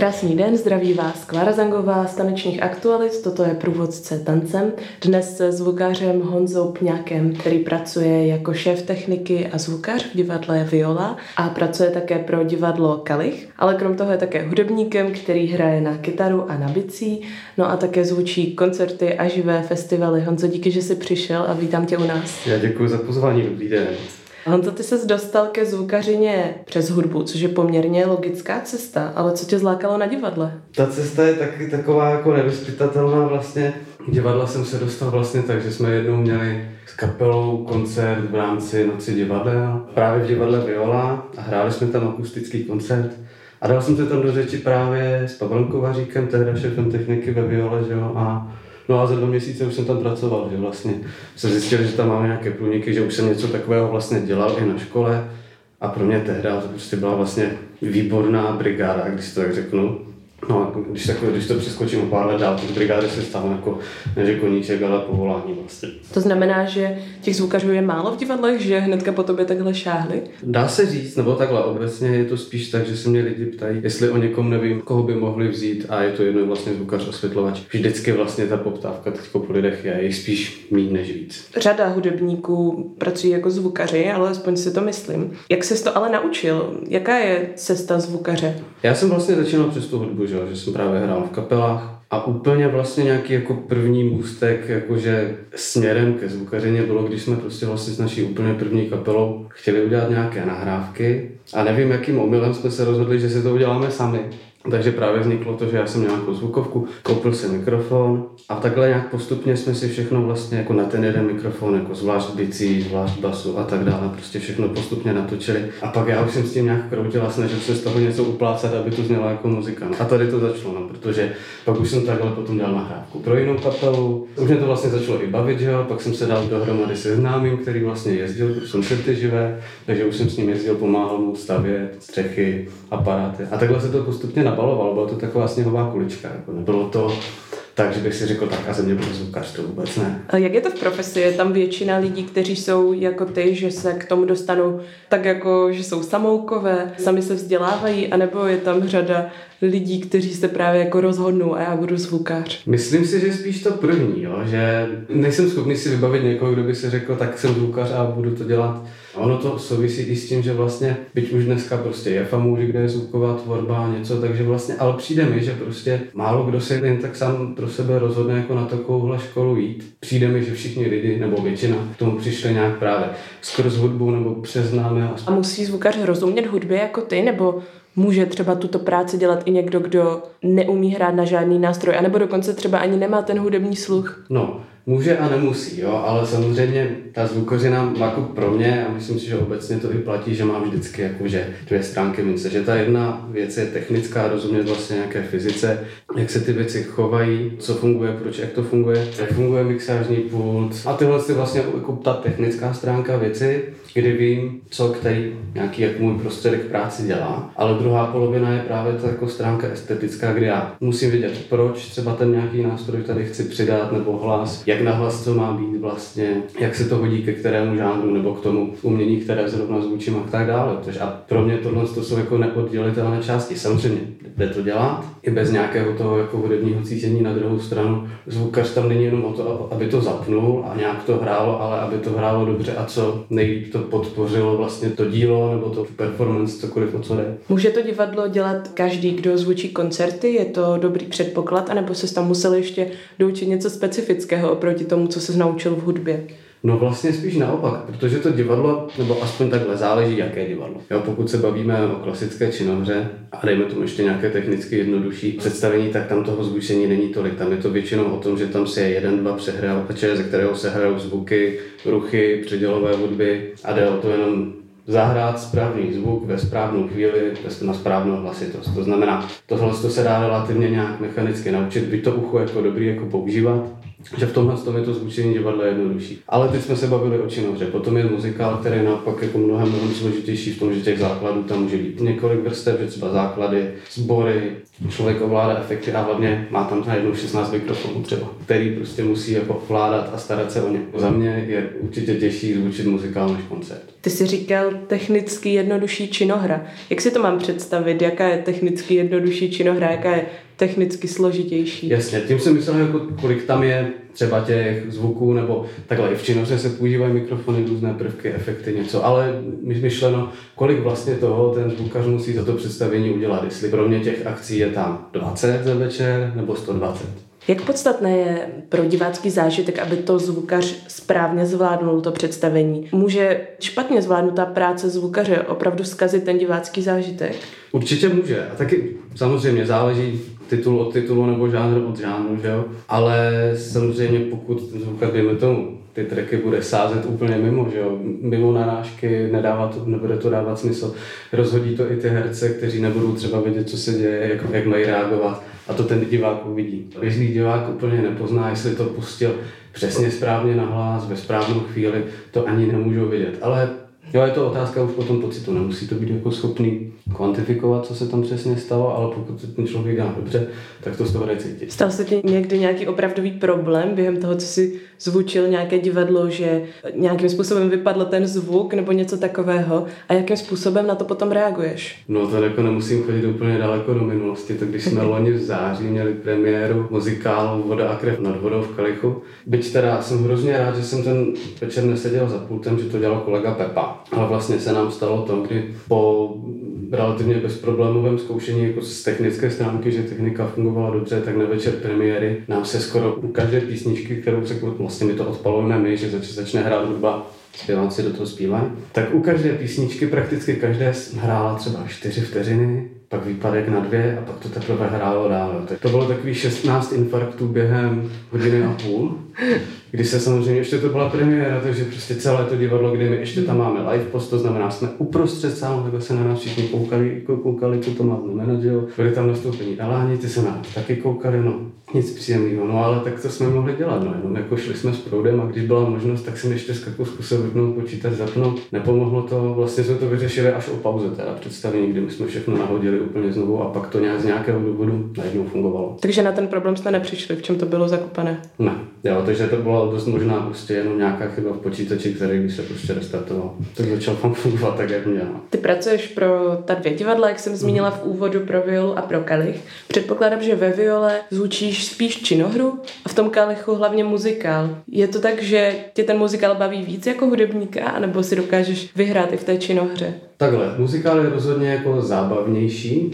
Krásný den, zdraví vás Klara Zangová z Tanečních aktualit, toto je průvodce tancem. Dnes se zvukařem Honzou Pňákem, který pracuje jako šéf techniky a zvukař v divadle Viola a pracuje také pro divadlo Kalich, ale krom toho je také hudebníkem, který hraje na kytaru a na bicí, no a také zvučí koncerty a živé festivaly. Honzo, díky, že jsi přišel a vítám tě u nás. Já děkuji za pozvání, dobrý den. Honzo, ty se dostal ke zvukařině přes hudbu, což je poměrně logická cesta, ale co tě zlákalo na divadle? Ta cesta je taky taková jako nevyspytatelná vlastně. Divadla jsem se dostal vlastně tak, že jsme jednou měli s kapelou koncert v rámci Noci divadel. Právě v divadle Viola a hráli jsme tam akustický koncert. A dal jsem se tam do řeči právě s Pavlem Kovaříkem, tehdy šéfem techniky ve Viole, že jo, a No a za dva měsíce už jsem tam pracoval, že vlastně jsem zjistil, že tam máme nějaké průniky, že už jsem něco takového vlastně dělal i na škole. A pro mě tehdy to prostě byla vlastně výborná brigáda, když to tak řeknu. No a když, tak, když to přeskočím o pár let dál, tak brigády se stalo jako než koníček, ale povolání vlastně. To znamená, že těch zvukařů je málo v divadlech, že hnedka po tobě takhle šáhli? Dá se říct, nebo takhle, obecně je to spíš tak, že se mě lidi ptají, jestli o někom nevím, koho by mohli vzít a je to jedno vlastně zvukař osvětlovač. Vždycky vlastně ta poptávka teď po lidech je, je spíš méně než víc. Řada hudebníků pracují jako zvukaři, ale aspoň si to myslím. Jak se to ale naučil? Jaká je cesta zvukaře? Já jsem vlastně začínal přes tu hudbu, že, že jsem právě hrál v kapelách a úplně vlastně nějaký jako první můstek jakože směrem ke zvukařině bylo, když jsme prostě vlastně s naší úplně první kapelou chtěli udělat nějaké nahrávky a nevím, jakým omylem jsme se rozhodli, že si to uděláme sami. Takže právě vzniklo to, že já jsem měl nějakou zvukovku, koupil jsem mikrofon a takhle nějak postupně jsme si všechno vlastně jako na ten jeden mikrofon, jako zvlášť bicí, zvlášť basu a tak dále, prostě všechno postupně natočili. A pak já už jsem s tím nějak kroutil a snažil se z toho něco uplácat, aby to znělo jako muzika. No. A tady to začalo, no, protože pak už jsem takhle potom dělal nahrávku pro jinou kapelu. Už mě to vlastně začalo i bavit, že jo? pak jsem se dal dohromady se známým, který vlastně jezdil pro koncerty živé, takže už jsem s ním jezdil, pomáhal mu stavět střechy, aparáty. A takhle se to postupně nabaloval, byla to taková sněhová kulička. Jako nebylo to tak, že bych si řekl, tak a ze mě bude zvukař, to vůbec ne. A jak je to v profesi? Je tam většina lidí, kteří jsou jako ty, že se k tomu dostanou tak jako, že jsou samoukové, sami se vzdělávají, anebo je tam řada lidí, kteří se právě jako rozhodnou a já budu zvukař? Myslím si, že spíš to první, jo? že nejsem schopný si vybavit někoho, kdo by si řekl, tak jsem zvukař a budu to dělat. A ono to souvisí i s tím, že vlastně, byť už dneska prostě je famůži, kde je zvuková tvorba a něco, takže vlastně, ale přijde mi, že prostě málo kdo se jen tak sám pro sebe rozhodne jako na takovouhle školu jít. Přijde mi, že všichni lidi, nebo většina, k tomu přišli nějak právě skrz hudbu nebo přes námi. A musí zvukař rozumět hudbě jako ty, nebo může třeba tuto práci dělat i někdo, kdo neumí hrát na žádný nástroj, anebo dokonce třeba ani nemá ten hudební sluch? No, může a nemusí, jo, ale samozřejmě ta zvukořina jako pro mě, a myslím si, že obecně to i platí, že má vždycky jakože dvě stránky mince, že ta jedna věc je technická, rozumět vlastně nějaké fyzice, jak se ty věci chovají, co funguje, proč, jak to funguje, jak funguje mixážní pult a tyhle si vlastně jako ta technická stránka věci, kdy vím, co který nějaký jak můj prostředek práci dělá, ale druhá polovina je právě ta jako stránka estetická, kdy já musím vědět, proč třeba ten nějaký nástroj tady chci přidat nebo hlas, jak na hlas to má být vlastně, jak se to hodí ke kterému žánru nebo k tomu umění, které zrovna zvučím a tak dále. A pro mě tohle to jsou jako neoddělitelné části. Samozřejmě jde to dělat i bez nějakého toho jako hudebního cítění na druhou stranu. Zvukař tam není jenom o to, aby to zapnul a nějak to hrálo, ale aby to hrálo dobře a co nejlíp to podpořilo vlastně to dílo nebo to performance, cokoliv o co jde. Může to divadlo dělat každý, kdo zvučí koncerty? Je to dobrý předpoklad, anebo se tam musel ještě doučit něco specifického oproti tomu, co se naučil v hudbě? No vlastně spíš naopak, protože to divadlo, nebo aspoň takhle, záleží, jaké divadlo. Jo, pokud se bavíme o klasické činohře a dejme tomu ještě nějaké technicky jednodušší představení, tak tam toho zvučení není tolik. Tam je to většinou o tom, že tam se je jeden, dva přehrávače, ze kterého se hrajou zvuky, ruchy, předělové hudby a jde o to jenom zahrát správný zvuk ve správnou chvíli na správnou hlasitost. To znamená, tohle se dá relativně nějak mechanicky naučit, byť to ucho jako dobrý jako používat, že v tomhle tom je to zvučení divadla jednodušší. Ale teď jsme se bavili o činohře. Potom je muzikál, který je naopak jako mnohem, mnohem složitější v tom, že těch základů tam může být několik vrstev, že třeba základy, sbory, člověk ovládá efekty a hlavně má tam najednou 16 mikrofonů třeba, který prostě musí jako ovládat a starat se o ně. Za mě je určitě těžší zvučit muzikál než koncert. Ty jsi říkal technicky jednodušší činohra. Jak si to mám představit? Jaká je technicky jednodušší činohra? Jaká je technicky složitější? Jasně, tím jsem myslel, jako kolik tam je třeba těch zvuků, nebo takhle i v činoře se používají mikrofony, různé prvky, efekty, něco, ale myšleno, kolik vlastně toho ten zvukař musí za to představení udělat, jestli pro mě těch akcí je tam 20 za večer nebo 120. Jak podstatné je pro divácký zážitek, aby to zvukař správně zvládnul to představení? Může špatně zvládnutá práce zvukaře opravdu zkazit ten divácký zážitek? Určitě může. A taky samozřejmě záleží titul od titulu nebo žánr od žánru, že jo? Ale samozřejmě pokud zvukař, dejme tomu, ty tracky bude sázet úplně mimo, že jo? mimo narážky, nedává to, nebude to dávat smysl. Rozhodí to i ty herce, kteří nebudou třeba vědět, co se děje, jak, jak mají reagovat a to ten divák uvidí. Běžný divák úplně nepozná, jestli to pustil přesně správně na hlas, ve správnou chvíli, to ani nemůžou vidět. Ale Jo, je to otázka už potom pocitu. Nemusí to být jako schopný kvantifikovat, co se tam přesně stalo, ale pokud se ten člověk dá dobře, tak to z toho jde cítit. Stal se ti někdy nějaký opravdový problém během toho, co si zvučil nějaké divadlo, že nějakým způsobem vypadl ten zvuk nebo něco takového a jakým způsobem na to potom reaguješ? No to jako nemusím chodit úplně daleko do minulosti, tak když jsme loni v září měli premiéru muzikálu Voda a krev nad vodou v Kalichu, byť teda jsem hrozně rád, že jsem ten večer neseděl za pultem, že to dělal kolega Pepa, ale vlastně se nám stalo to, kdy po relativně bezproblémovém zkoušení jako z technické stránky, že technika fungovala dobře, tak na večer premiéry nám se skoro u každé písničky, kterou se vlastně my to odpalujeme my, že zač, začne hrát hudba, zpěváci do toho zpívají, tak u každé písničky prakticky každé hrála třeba 4 vteřiny, pak výpadek na dvě a pak to teprve hrálo dál. Tak to bylo takových 16 infarktů během hodiny a půl kdy se samozřejmě, ještě to byla premiéra, takže prostě celé to divadlo, kdy my ještě tam máme live post, to znamená, jsme uprostřed sálu, takhle se na nás všichni koukali, koukali, co to má znamenat, že jo. Byli tam nastoupení Eláni, ty se na nás taky koukali, no nic příjemného, no ale tak to jsme mohli dělat, no jenom jako šli jsme s proudem a když byla možnost, tak jsem ještě zkakou zkusil vypnout počítač, zapnout. Nepomohlo to, vlastně jsme to vyřešili až o pauze teda představení, kdy my jsme všechno nahodili úplně znovu a pak to nějak z nějakého důvodu najednou fungovalo. Takže na ten problém jste nepřišli, v čem to bylo zakupané? Ne, jo, takže to bylo dost možná prostě jenom nějaká chyba v počítači, který by se prostě restartoval. Tak začal fungovat tak, jak měl. Ty pracuješ pro ta dvě divadla, jak jsem zmínila v úvodu pro violu a pro kalich. Předpokládám, že ve viole zvučíš spíš činohru a v tom kalichu hlavně muzikál. Je to tak, že tě ten muzikál baví víc jako hudebníka, nebo si dokážeš vyhrát i v té činohře? Takhle, muzikál je rozhodně jako zábavnější,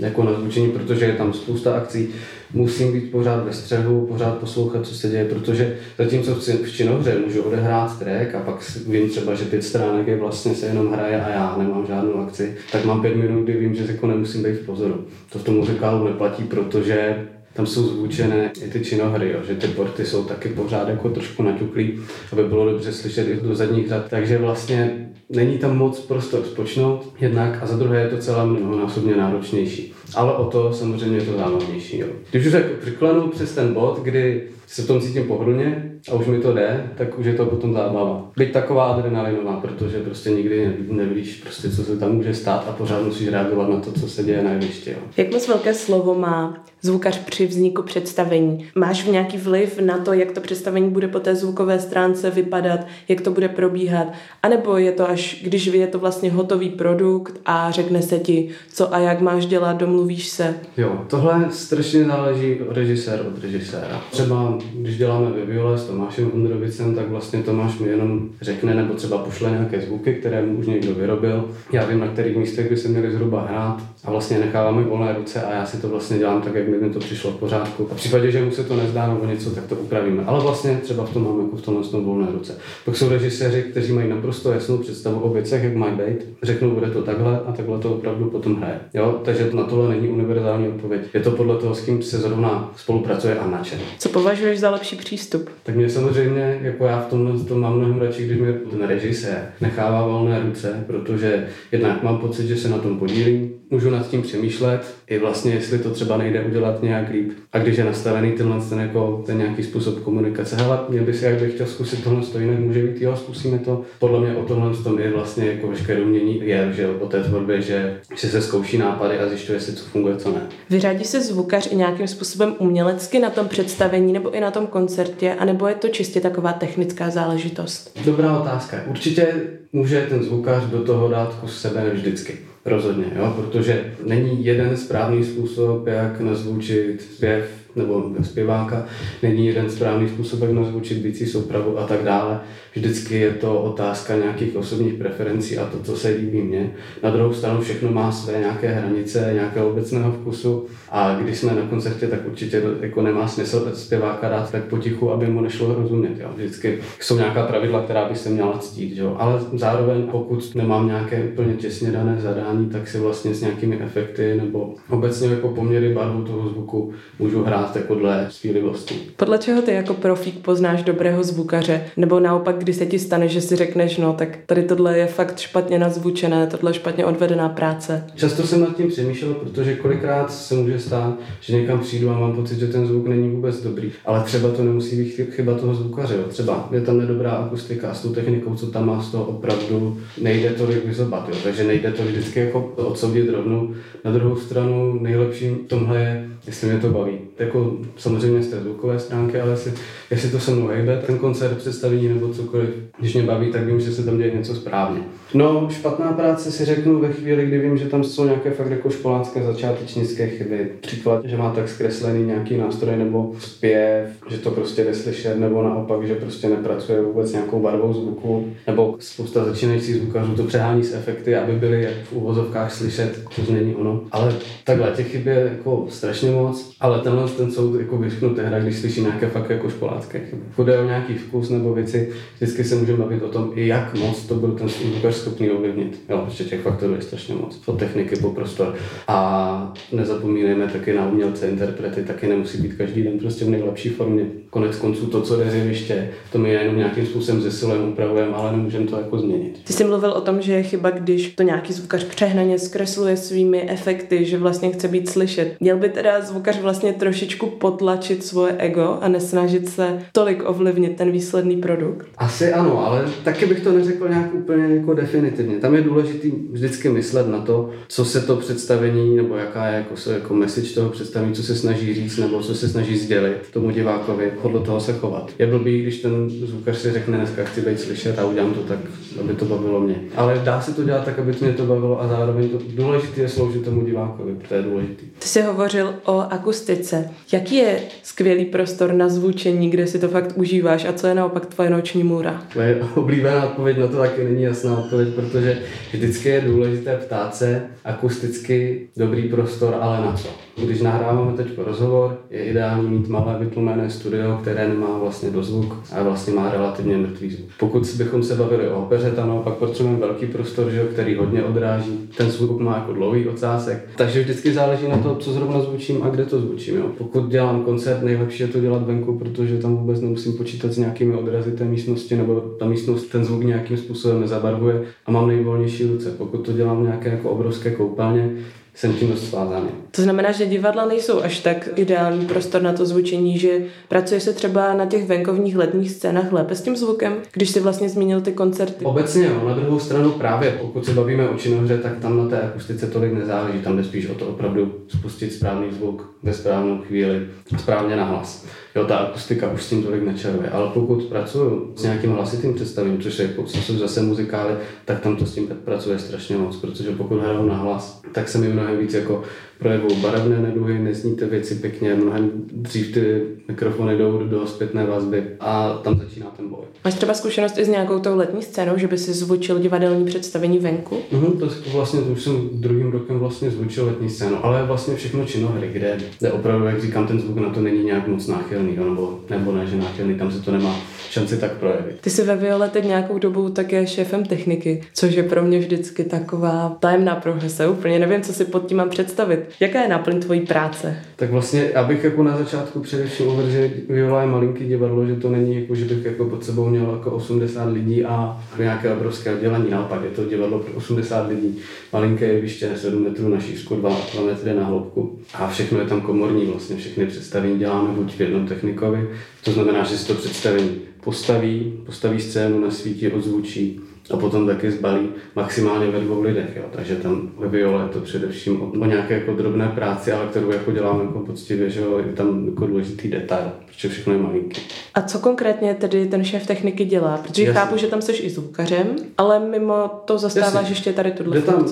jako na zvučení, protože je tam spousta akcí, musím být pořád ve střehu, pořád poslouchat, co se děje, protože zatímco v činohře můžu odehrát track a pak vím třeba, že pět stránek je vlastně se jenom hraje a já nemám žádnou akci, tak mám pět minut, kdy vím, že jako nemusím být v pozoru. To v tom muzikálu neplatí, protože tam jsou zvučené i ty činohry, jo, že ty porty jsou taky pořád jako trošku naťuklý, aby bylo dobře slyšet i do zadních řad. Takže vlastně není tam moc prostor spočnout jednak a za druhé je to celé mnohonásobně náročnější. Ale o to samozřejmě je to zábavnější. Jo. Když už přiklenu přes ten bod, kdy se v tom cítím pohodlně a už mi to jde, tak už je to potom zábava. Být taková adrenalinová, protože prostě nikdy nevíš, prostě, co se tam může stát a pořád musíš reagovat na to, co se děje na jevišti. Jak moc velké slovo má zvukař při vzniku představení? Máš v nějaký vliv na to, jak to představení bude po té zvukové stránce vypadat, jak to bude probíhat? A nebo je to až, když je to vlastně hotový produkt a řekne se ti, co a jak máš dělat, domluvíš se? Jo, tohle strašně záleží od režisér od režiséra. Třeba když děláme ve Viole s Tomášem Ondrovicem, tak vlastně Tomáš mi jenom řekne nebo třeba pošle nějaké zvuky, které mu už někdo vyrobil. Já vím, na kterých místech by se měli zhruba hrát a vlastně necháváme volné ruce a já si to vlastně dělám tak, jak mi to přišlo v pořádku. A v případě, že mu se to nezdá nebo něco, tak to upravíme. Ale vlastně třeba v tom máme jako v tom volné ruce. Pak jsou režiséři, kteří mají naprosto jasnou představu o věcech, jak mají být, řeknou, bude to takhle a takhle to opravdu potom hraje. Jo? Takže na tohle není univerzální odpověď. Je to podle toho, s kým se zrovna spolupracuje a na čem. Co považuješ za lepší přístup? Tak mě samozřejmě, jako já v tomhle to mám mnohem radši, když mě ten režisér nechává volné ruce, protože jednak mám pocit, že se na tom podílím, můžu nad tím přemýšlet, i vlastně jestli to třeba nejde udělat nějak líp. A když je nastavený tenhle ten, jako, ten nějaký způsob komunikace, hele, mě by si, jak bych chtěl zkusit tohle, to jinak může být, jo, zkusíme to. Podle mě o tohle tom je vlastně jako veškeré umění je, že o té tvorbě, že, že se zkouší nápady a zjišťuje, jestli co funguje, co ne. Vyřádí se zvukař i nějakým způsobem umělecky na tom představení nebo i na tom koncertě, anebo je to čistě taková technická záležitost? Dobrá otázka. Určitě může ten zvukař do toho dát kus sebe vždycky. Rozhodně, jo? protože není jeden správný způsob, jak nazvučit zpěv nebo zpěváka, není jeden správný způsob, jak nazvučit bicí soupravu a tak dále. Vždycky je to otázka nějakých osobních preferencí a to, co se líbí mně. Na druhou stranu všechno má své nějaké hranice, nějakého obecného vkusu a když jsme na koncertě, tak určitě jako nemá smysl zpěváka dát tak potichu, aby mu nešlo rozumět. Jo. Vždycky jsou nějaká pravidla, která by se měla ctít. Jo. Ale zároveň, pokud nemám nějaké úplně těsně dané zadání, tak si vlastně s nějakými efekty nebo obecně jako poměry barvu toho zvuku můžu hrát jako dle svílivosti. Podle čeho ty jako profík poznáš dobrého zvukaře? Nebo naopak, když se ti stane, že si řekneš, no tak tady tohle je fakt špatně nazvučené, tohle je špatně odvedená práce? Často jsem nad tím přemýšlel, protože kolikrát se může stát, že někam přijdu a mám pocit, že ten zvuk není vůbec dobrý. Ale třeba to nemusí být chyba toho zvukaře. Jo. Třeba je tam nedobrá akustika a s tou technikou, co tam má, z toho opravdu nejde to vyzobat. Jo. Takže nejde to vždycky jako odsoudit rovnou. Na druhou stranu nejlepším tomhle je, jestli mě to baví. Jako samozřejmě z té zvukové stránky, ale jestli, jestli to se mnou hejbe, ten koncert, představení nebo cokoliv, když mě baví, tak vím, že se tam děje něco správně. No, špatná práce si řeknu ve chvíli, kdy vím, že tam jsou nějaké fakt jako školácké začátečnické chyby. Příklad, že má tak zkreslený nějaký nástroj nebo zpěv, že to prostě neslyšet, nebo naopak, že prostě nepracuje vůbec nějakou barvou zvuku, nebo spousta začínajících zvukařů to přehání s efekty, aby byly v uvozovkách slyšet, což není ono. Ale takhle, těch chyb je jako strašně moc, ale tenhle ten soud jako vyřknu tehdy, když slyší nějaké fakt jako školácké chyby. Pokud o nějaký vkus nebo věci, vždycky se můžeme bavit o tom, i jak moc to byl ten zvukař schopný ovlivnit. Jo, ještě těch faktorů je strašně moc. Od techniky po prostor. A nezapomínejme taky na umělce, interprety, taky nemusí být každý den prostě v nejlepší formě. Konec konců to, co jde z jeviště, to my jenom nějakým způsobem zesilem upravujeme, ale nemůžeme to jako změnit. Ty jsi mluvil o tom, že je chyba, když to nějaký zvukař přehnaně zkresluje svými efekty, že vlastně chce být slyšet. Měl by teda zvukař vlastně trošičku potlačit svoje ego a nesnažit se tolik ovlivnit ten výsledný produkt? Asi ano, ale taky bych to neřekl nějak úplně jako definitivně. Tam je důležité vždycky myslet na to, co se to představení, nebo jaká je jako, jako message toho představení, co se snaží říct, nebo co se snaží sdělit tomu divákovi, podle toho se chovat. Je blbý, když ten zvukař si řekne, dneska chci být slyšet a udělám to tak, aby to bavilo mě. Ale dá se to dělat tak, aby to mě to bavilo a zároveň to důležité je sloužit tomu divákovi, to je důležité. Ty jsi hovořil o akustice. Jaký je skvělý prostor na zvučení, kde si to fakt užíváš a co je naopak tvoje noční můra? Moje oblíbená odpověď na to taky není jasná odpověď, protože vždycky je důležité ptát se akusticky dobrý prostor, ale na co? Když nahráváme teď rozhovor, je ideální mít malé vytlumené studio, které nemá vlastně dozvuk a vlastně má relativně mrtvý zvuk. Pokud bychom se bavili o tam naopak potřebujeme velký prostor, že, který hodně odráží. Ten zvuk má jako dlouhý ocásek. Takže vždycky záleží na to, co zrovna zvučím a kde to zvučím. Jo. Pokud dělám koncert, nejlepší je to dělat venku, protože tam vůbec nemusím počítat s nějakými odrazy té místnosti, nebo ta místnost ten zvuk nějakým způsobem nezabarvuje a mám nejvolnější ruce. Pokud to dělám nějaké jako obrovské koupelně, jsem tím dost svázaný. To znamená, že divadla nejsou až tak ideální prostor na to zvučení, že pracuje se třeba na těch venkovních letních scénách lépe s tím zvukem, když si vlastně zmínil ty koncerty. Obecně jo, na druhou stranu právě, pokud se bavíme o činohře, tak tam na té akustice tolik nezáleží, tam jde spíš o to opravdu spustit správný zvuk ve správnou chvíli, správně na hlas. Jo, ta akustika už s tím tolik nečaruje, ale pokud pracuju s nějakým hlasitým představením, což je jsou zase muzikály, tak tam to s tím pracuje strašně moc, protože pokud hraju na hlas, tak se mi mnohem víc jako projevou barevné neduhy, nezníte věci pěkně, mnohem dřív ty mikrofony jdou do zpětné vazby a tam začíná ten boj. Máš třeba zkušenost i s nějakou tou letní scénou, že by si zvučil divadelní představení venku? Mhm, to vlastně, to už jsem druhým rokem vlastně zvučil letní scénu, ale vlastně všechno činohry, kde, kde opravdu, jak říkám, ten zvuk na to není nějak moc náchylný, nebo, nebo ne, že náchylný, tam se to nemá šanci tak projevit. Ty jsi ve Viole teď nějakou dobu také šéfem techniky, což je pro mě vždycky taková tajemná profese. Úplně nevím, co si pod tím mám představit. Jaká je náplň tvojí práce? Tak vlastně, abych jako na začátku především uvedl, že Viola je malinký divadlo, že to není jako, že bych jako pod sebou mělo jako 80 lidí a nějaké obrovské oddělení. Naopak je to divadlo pro 80 lidí. Malinké jeviště, 7 metrů na šířku, 2, 2 metry na hloubku. A všechno je tam komorní, vlastně všechny představení děláme buď v jednom technikovi, to znamená, že si to představení postaví, postaví scénu, nasvítí, odzvučí, a potom taky zbalí maximálně ve dvou lidech. Jo. Takže tam ve viole je to především o, o nějaké jako drobné práci, ale kterou jako děláme jako poctivě, že jo, je tam jako důležitý detail, protože všechno je malinký. A co konkrétně tedy ten šéf techniky dělá? Protože Jasně. chápu, že tam jsi i zvukařem, ale mimo to zastáváš Jasně. ještě tady tuhle tam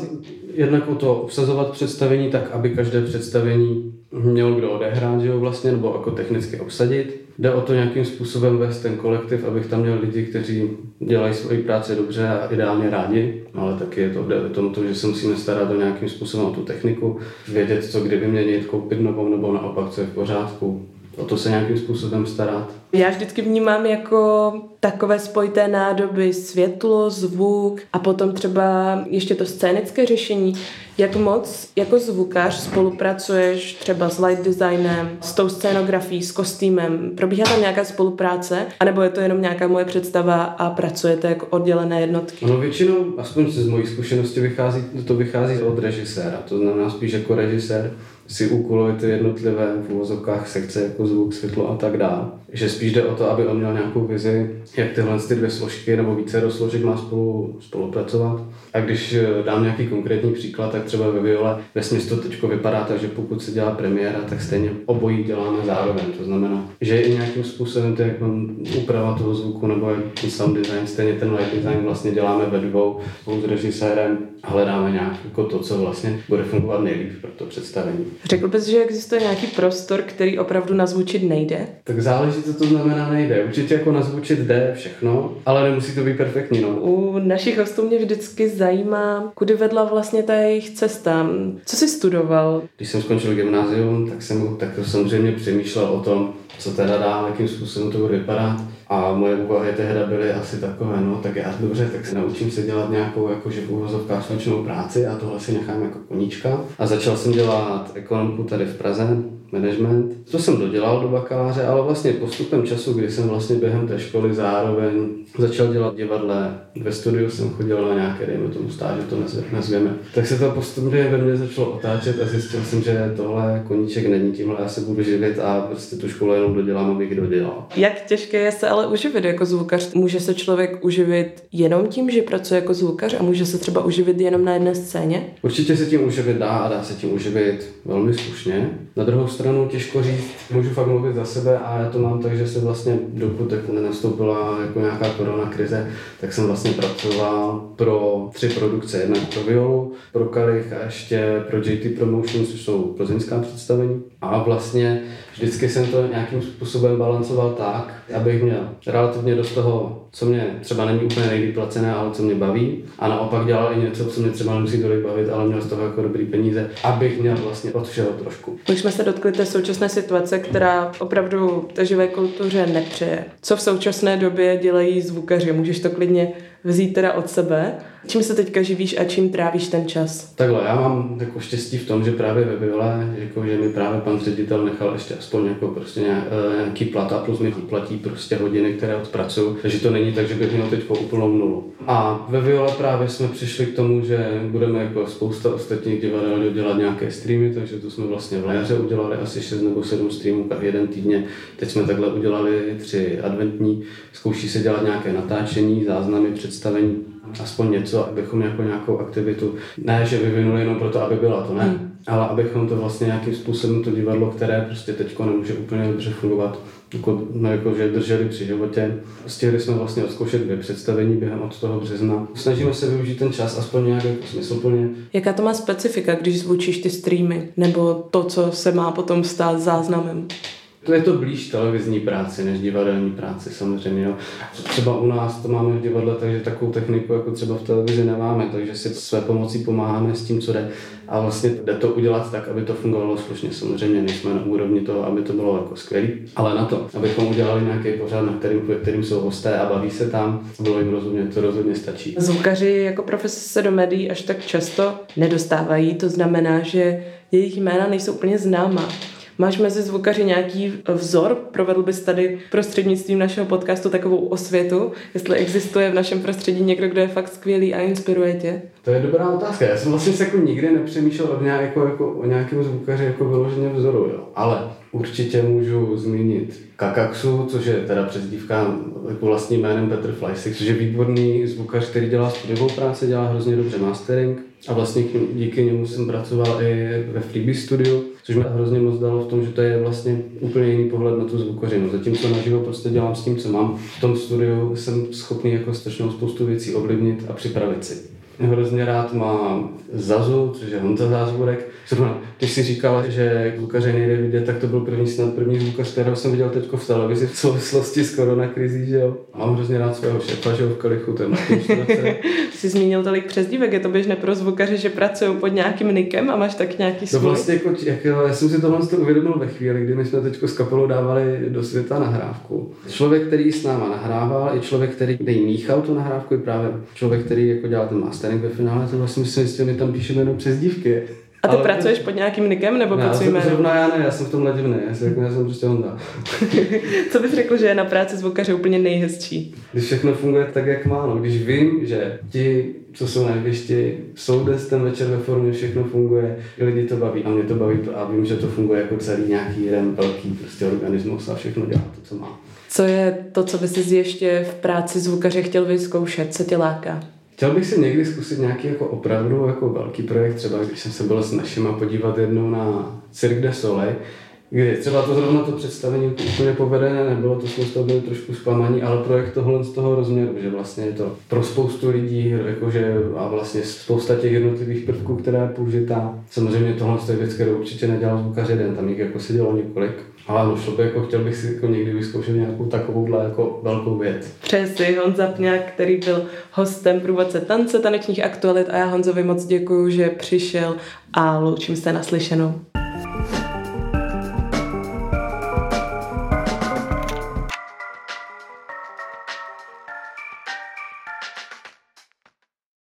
jednak o to obsazovat představení tak, aby každé představení měl kdo odehrát, že jo, vlastně, nebo jako technicky obsadit. Jde o to nějakým způsobem vést ten kolektiv, abych tam měl lidi, kteří dělají svoji práci dobře a ideálně rádi, ale taky je to, jde o tom, že se musíme starat o nějakým způsobem o tu techniku, vědět, co kdyby měnit, koupit novou, nebo naopak, co je v pořádku, o to se nějakým způsobem starat. Já vždycky vnímám jako takové spojité nádoby světlo, zvuk a potom třeba ještě to scénické řešení. Jak moc jako zvukař spolupracuješ třeba s light designem, s tou scénografií, s kostýmem? Probíhá tam nějaká spolupráce? A nebo je to jenom nějaká moje představa a pracujete jako oddělené jednotky? No většinou, aspoň z mojí zkušenosti, vychází, to vychází od režiséra. To znamená spíš jako režisér si úkoluje ty jednotlivé v úvozovkách sekce jako zvuk, světlo a tak dále. Že spíš jde o to, aby on měl nějakou vizi, jak tyhle ty dvě složky nebo více složek má spolu spolupracovat. A když eh, dám nějaký konkrétní příklad, tak třeba ve Viole ve to teď vypadá tak, že pokud se dělá premiéra, tak stejně obojí děláme zároveň. To znamená, že i nějakým způsobem to, jak mám úprava toho zvuku nebo jaký sound design, stejně ten light design vlastně děláme ve dvou spolu s režisérem a hledáme nějak jako to, co vlastně bude fungovat nejlíp pro to představení. Řekl bys, že existuje nějaký prostor, který opravdu nazvučit nejde? Tak záleží, co to znamená nejde. Určitě jako nazvučit jde všechno, ale nemusí to být perfektní. No. U našich hostů mě vždycky zajímá, kudy vedla vlastně ta jejich cesta. Co jsi studoval? Když jsem skončil gymnázium, tak jsem tak samozřejmě přemýšlel o tom, co teda dá, jakým způsobem to bude vypadat. A moje úvahy tehdy byly asi takové, no tak já dobře, tak se naučím se dělat nějakou jakože v úvozovkách slunečnou práci a tohle si nechám jako koníčka. A začal jsem dělat ekonomku tady v Praze, management. To jsem dodělal do bakaláře, ale vlastně postupem času, kdy jsem vlastně během té školy zároveň začal dělat divadle, ve studiu jsem chodil na nějaké, dejme tomu stáže, to nazveme, tak se to postupně ve mně začalo otáčet a zjistil jsem, že tohle koníček není, tímhle já se budu živit a prostě tu školu jenom dodělám, abych dodělal. Jak těžké je se ale uživit jako zvukař? Může se člověk uživit jenom tím, že pracuje jako zvukař a může se třeba uživit jenom na jedné scéně? Určitě se tím uživit dá a dá se tím uživit velmi slušně. Na druhou stranu těžko říct, můžu fakt mluvit za sebe a já to mám tak, že se vlastně dokud jako nenastoupila jako nějaká korona krize, tak jsem vlastně pracoval pro tři produkce. Jednak pro Violu, pro Kalich a ještě pro JT Promotions, což jsou plzeňská představení. A vlastně vždycky jsem to nějakým způsobem balancoval tak, abych měl relativně dost toho, co mě třeba není úplně nejlíp placené, ale co mě baví. A naopak dělal i něco, co mě třeba nemusí tolik bavit, ale měl z toho jako dobrý peníze, abych měl vlastně od všeho trošku. Už jsme se dotkli té současné situace, která opravdu té živé kultuře nepřeje. Co v současné době dělají zvukaři? Můžeš to klidně vzít teda od sebe. Čím se teďka živíš a čím trávíš ten čas? Takhle, já mám jako štěstí v tom, že právě ve Viole, jako, že mi právě pan ředitel nechal ještě aspoň jako prostě eh, nějaký plat a plus mi platí prostě hodiny, které odpracuju, takže to není tak, že bych měl teď úplnou nulu. A ve Viole právě jsme přišli k tomu, že budeme jako spousta ostatních divadel dělat nějaké streamy, takže to jsme vlastně v léře udělali asi 6 nebo 7 streamů jeden týdně. Teď jsme takhle udělali tři adventní, zkouší se dělat nějaké natáčení, záznamy, představení aspoň něco, abychom jako nějakou aktivitu, ne, že vyvinuli jenom proto, aby byla, to ne, hmm. ale abychom to vlastně nějakým způsobem to divadlo, které prostě teď nemůže úplně dobře fungovat, jako, no, jako, že drželi při životě. Stihli jsme vlastně odzkoušet dvě představení během od toho března. Snažíme se využít ten čas aspoň nějak jako smysluplně. Jaká to má specifika, když zvučíš ty streamy, nebo to, co se má potom stát záznamem? To je to blíž televizní práci než divadelní práci samozřejmě. Jo. Třeba u nás to máme v divadle, takže takovou techniku jako třeba v televizi nemáme, takže si své pomocí pomáháme s tím, co jde. A vlastně jde to udělat tak, aby to fungovalo slušně. Samozřejmě nejsme na úrovni toho, aby to bylo jako skvělé, ale na to, abychom udělali nějaký pořád, na kterým, kterým jsou hosté a baví se tam, bylo jim rozumět, to rozhodně stačí. Zvukaři jako profese se do médií až tak často nedostávají, to znamená, že jejich jména nejsou úplně známá. Máš mezi zvukaři nějaký vzor? Provedl bys tady prostřednictvím našeho podcastu takovou osvětu, jestli existuje v našem prostředí někdo, kdo je fakt skvělý a inspiruje tě? To je dobrá otázka. Já jsem vlastně se jako nikdy nepřemýšlel o, nějak, jako, jako, o nějakém zvukaři jako vyloženě vzoru, jo. Ale určitě můžu zmínit Kakaxu, což je teda přezdívka jako vlastním jménem Petr Fleisig, což je výborný zvukař, který dělá studiovou práci, dělá hrozně dobře mastering a vlastně díky němu jsem pracoval i ve Freebie studiu, což mi hrozně moc dalo v tom, že to je vlastně úplně jiný pohled na tu zvukařinu. Zatímco naživo prostě dělám s tím, co mám. V tom studiu jsem schopný jako strašnou spoustu věcí ovlivnit a připravit si hrozně rád mám Zazu, což je Honza Zázvorek. Zrovna, když si říkal, že zvukaře nejde vidět, tak to byl první snad první zvukař, kterého jsem viděl teď v televizi v souvislosti s koronakrizí, že jo. Mám hrozně rád svého šefa, že jo, v Kalichu, ten Jsi zmínil tolik přezdívek, je to běžné pro zvukaře, že pracují pod nějakým nikem a máš tak nějaký svůj? To vlastně jako, jak, já jsem si tohle uvědomil ve chvíli, kdy my jsme teď s kapelou dávali do světa nahrávku. Člověk, který s náma nahrával, i člověk, který míchal tu nahrávku, je právě člověk, který jako dělal ten master scének ve finále, to vlastně si myslím, že my tam píšeme jenom přes dívky. A ty Ale pracuješ pod nějakým nikem nebo pod svým jménem? Zrovna já ne, já jsem v tomhle divný, já, jsem, já jsem prostě Honda. Co bys řekl, že je na práci zvukaře úplně nejhezčí? Když všechno funguje tak, jak má, no. když vím, že ti, co jsou na jevišti, jsou dnes ten večer ve formě, všechno funguje, lidi to baví a mě to baví a vím, že to funguje jako celý nějaký jeden velký prostě organismus a všechno dělá to, co má. Co je to, co bys si ještě v práci zvukaře chtěl vyzkoušet, co tě láká? Chtěl bych si někdy zkusit nějaký jako opravdu jako velký projekt, třeba když jsem se byl s našima podívat jednou na Cirque de Soleil, kdy třeba to zrovna to představení úplně povedené nebylo, to jsme z toho byli trošku zklamaní, ale projekt tohle z toho rozměru, že vlastně je to pro spoustu lidí, jakože a vlastně spousta těch jednotlivých prvků, která je použitá. Samozřejmě tohle je věc, kterou určitě nedělal zvukař jeden, tam jich jako se dělo několik. Ale ano, šlo by jako chtěl bych si jako někdy vyzkoušet nějakou takovouhle jako velkou věc. Přesně, Honza Pňák, který byl hostem průvodce tance tanečních aktualit a já Honzovi moc děkuju, že přišel a loučím se naslyšenou.